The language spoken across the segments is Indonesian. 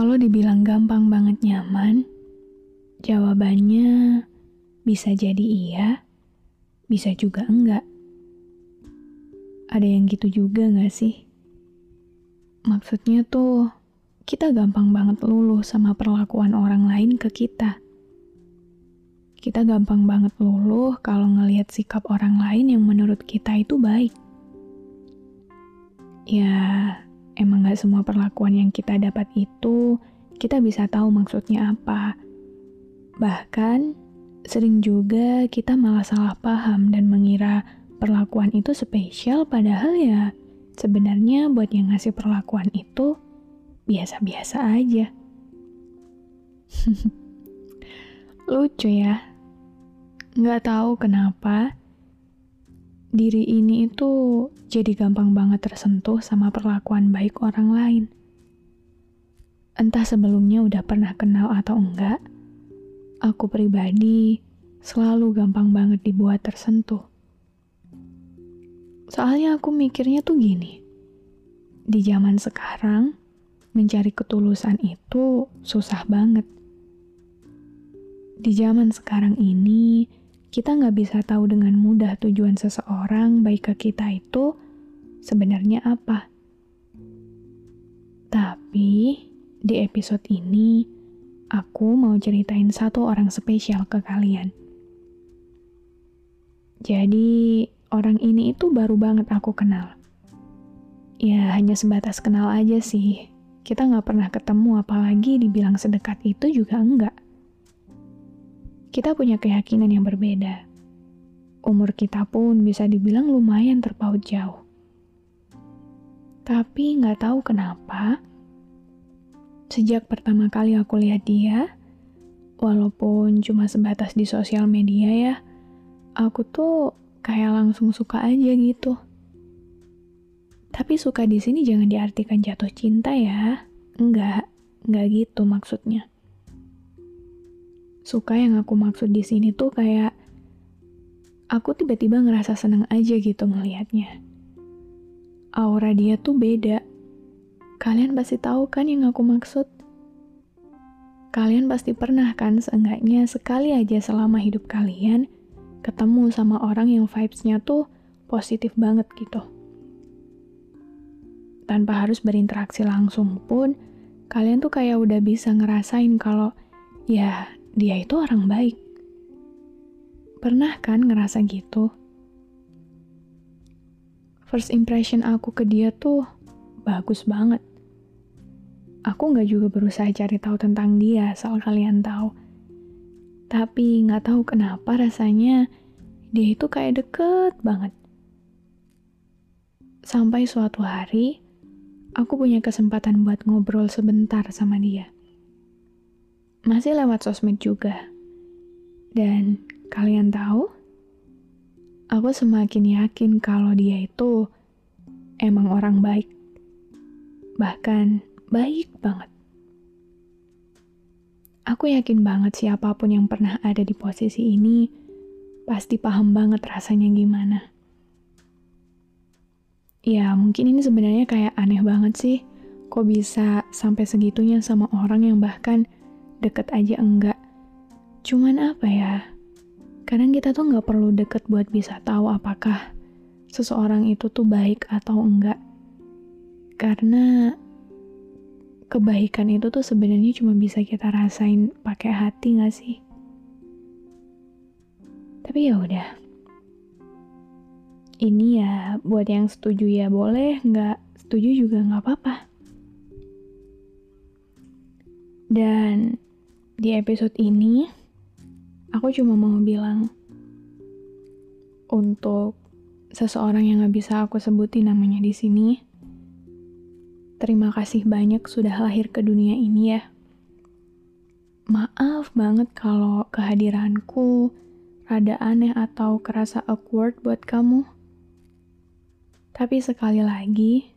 Kalau dibilang gampang banget nyaman, jawabannya bisa jadi iya, bisa juga enggak. Ada yang gitu juga gak sih? Maksudnya tuh, kita gampang banget luluh sama perlakuan orang lain ke kita. Kita gampang banget luluh kalau ngelihat sikap orang lain yang menurut kita itu baik. Ya, emang gak semua perlakuan yang kita dapat itu kita bisa tahu maksudnya apa. Bahkan, sering juga kita malah salah paham dan mengira perlakuan itu spesial padahal ya sebenarnya buat yang ngasih perlakuan itu biasa-biasa aja. Lucu ya. Nggak tahu kenapa, diri ini itu jadi gampang banget tersentuh sama perlakuan baik orang lain. Entah sebelumnya udah pernah kenal atau enggak, aku pribadi selalu gampang banget dibuat tersentuh. Soalnya aku mikirnya tuh gini, di zaman sekarang mencari ketulusan itu susah banget. Di zaman sekarang ini, kita nggak bisa tahu dengan mudah tujuan seseorang baik ke kita itu sebenarnya apa. Tapi di episode ini, aku mau ceritain satu orang spesial ke kalian. Jadi, orang ini itu baru banget aku kenal. Ya, hanya sebatas kenal aja sih. Kita nggak pernah ketemu, apalagi dibilang sedekat itu juga enggak kita punya keyakinan yang berbeda. Umur kita pun bisa dibilang lumayan terpaut jauh. Tapi nggak tahu kenapa, sejak pertama kali aku lihat dia, walaupun cuma sebatas di sosial media ya, aku tuh kayak langsung suka aja gitu. Tapi suka di sini jangan diartikan jatuh cinta ya. Enggak, enggak gitu maksudnya suka yang aku maksud di sini tuh kayak aku tiba-tiba ngerasa seneng aja gitu ngelihatnya. Aura dia tuh beda. Kalian pasti tahu kan yang aku maksud? Kalian pasti pernah kan seenggaknya sekali aja selama hidup kalian ketemu sama orang yang vibes-nya tuh positif banget gitu. Tanpa harus berinteraksi langsung pun, kalian tuh kayak udah bisa ngerasain kalau ya dia itu orang baik. Pernah kan ngerasa gitu? First impression aku ke dia tuh bagus banget. Aku nggak juga berusaha cari tahu tentang dia, asal kalian tahu. Tapi nggak tahu kenapa rasanya dia itu kayak deket banget. Sampai suatu hari, aku punya kesempatan buat ngobrol sebentar sama dia masih lewat sosmed juga. Dan kalian tahu, aku semakin yakin kalau dia itu emang orang baik. Bahkan baik banget. Aku yakin banget siapa pun yang pernah ada di posisi ini pasti paham banget rasanya gimana. Ya, mungkin ini sebenarnya kayak aneh banget sih. Kok bisa sampai segitunya sama orang yang bahkan deket aja enggak. Cuman apa ya, kadang kita tuh nggak perlu deket buat bisa tahu apakah seseorang itu tuh baik atau enggak. Karena kebaikan itu tuh sebenarnya cuma bisa kita rasain pakai hati nggak sih? Tapi ya udah. Ini ya buat yang setuju ya boleh, nggak setuju juga nggak apa-apa. Dan di episode ini, aku cuma mau bilang untuk seseorang yang gak bisa aku sebutin namanya di sini, terima kasih banyak sudah lahir ke dunia ini ya. Maaf banget kalau kehadiranku rada aneh atau kerasa awkward buat kamu. Tapi sekali lagi,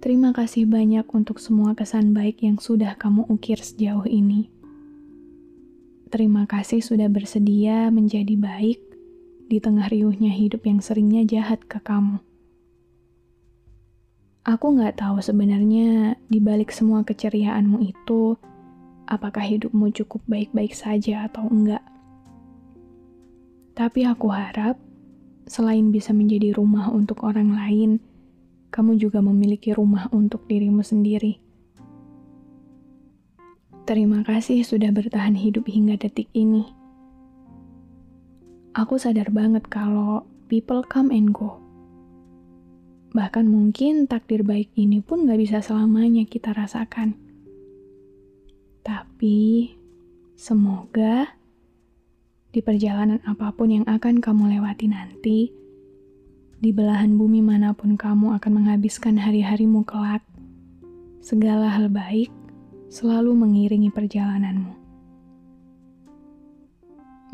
terima kasih banyak untuk semua kesan baik yang sudah kamu ukir sejauh ini. Terima kasih sudah bersedia menjadi baik di tengah riuhnya hidup yang seringnya jahat ke kamu. Aku nggak tahu sebenarnya di balik semua keceriaanmu itu, apakah hidupmu cukup baik-baik saja atau enggak. Tapi aku harap, selain bisa menjadi rumah untuk orang lain, kamu juga memiliki rumah untuk dirimu sendiri. Terima kasih sudah bertahan hidup hingga detik ini. Aku sadar banget kalau people come and go Bahkan mungkin takdir baik ini pun gak bisa selamanya kita rasakan. Tapi, semoga di perjalanan apa pun yang akan kamu lewati nanti, di belahan bumi mana pun kamu akan menghabiskan hari-harimu kelak, segala hal baik selalu mengiringi perjalananmu.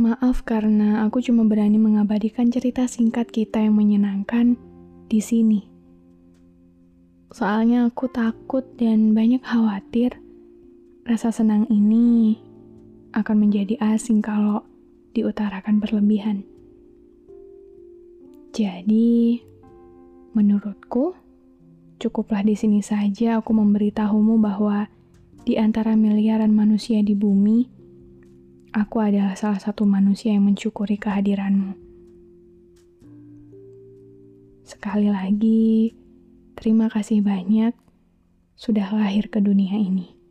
Maaf karena aku cuma berani mengabadikan cerita singkat kita yang menyenangkan di sini. Soalnya aku takut dan banyak khawatir rasa senang ini akan menjadi asing kalau diutarakan berlebihan. Jadi, menurutku, cukuplah di sini saja aku memberitahumu bahwa di antara miliaran manusia di bumi, aku adalah salah satu manusia yang mencukuri kehadiranmu. Sekali lagi, Terima kasih banyak sudah lahir ke dunia ini.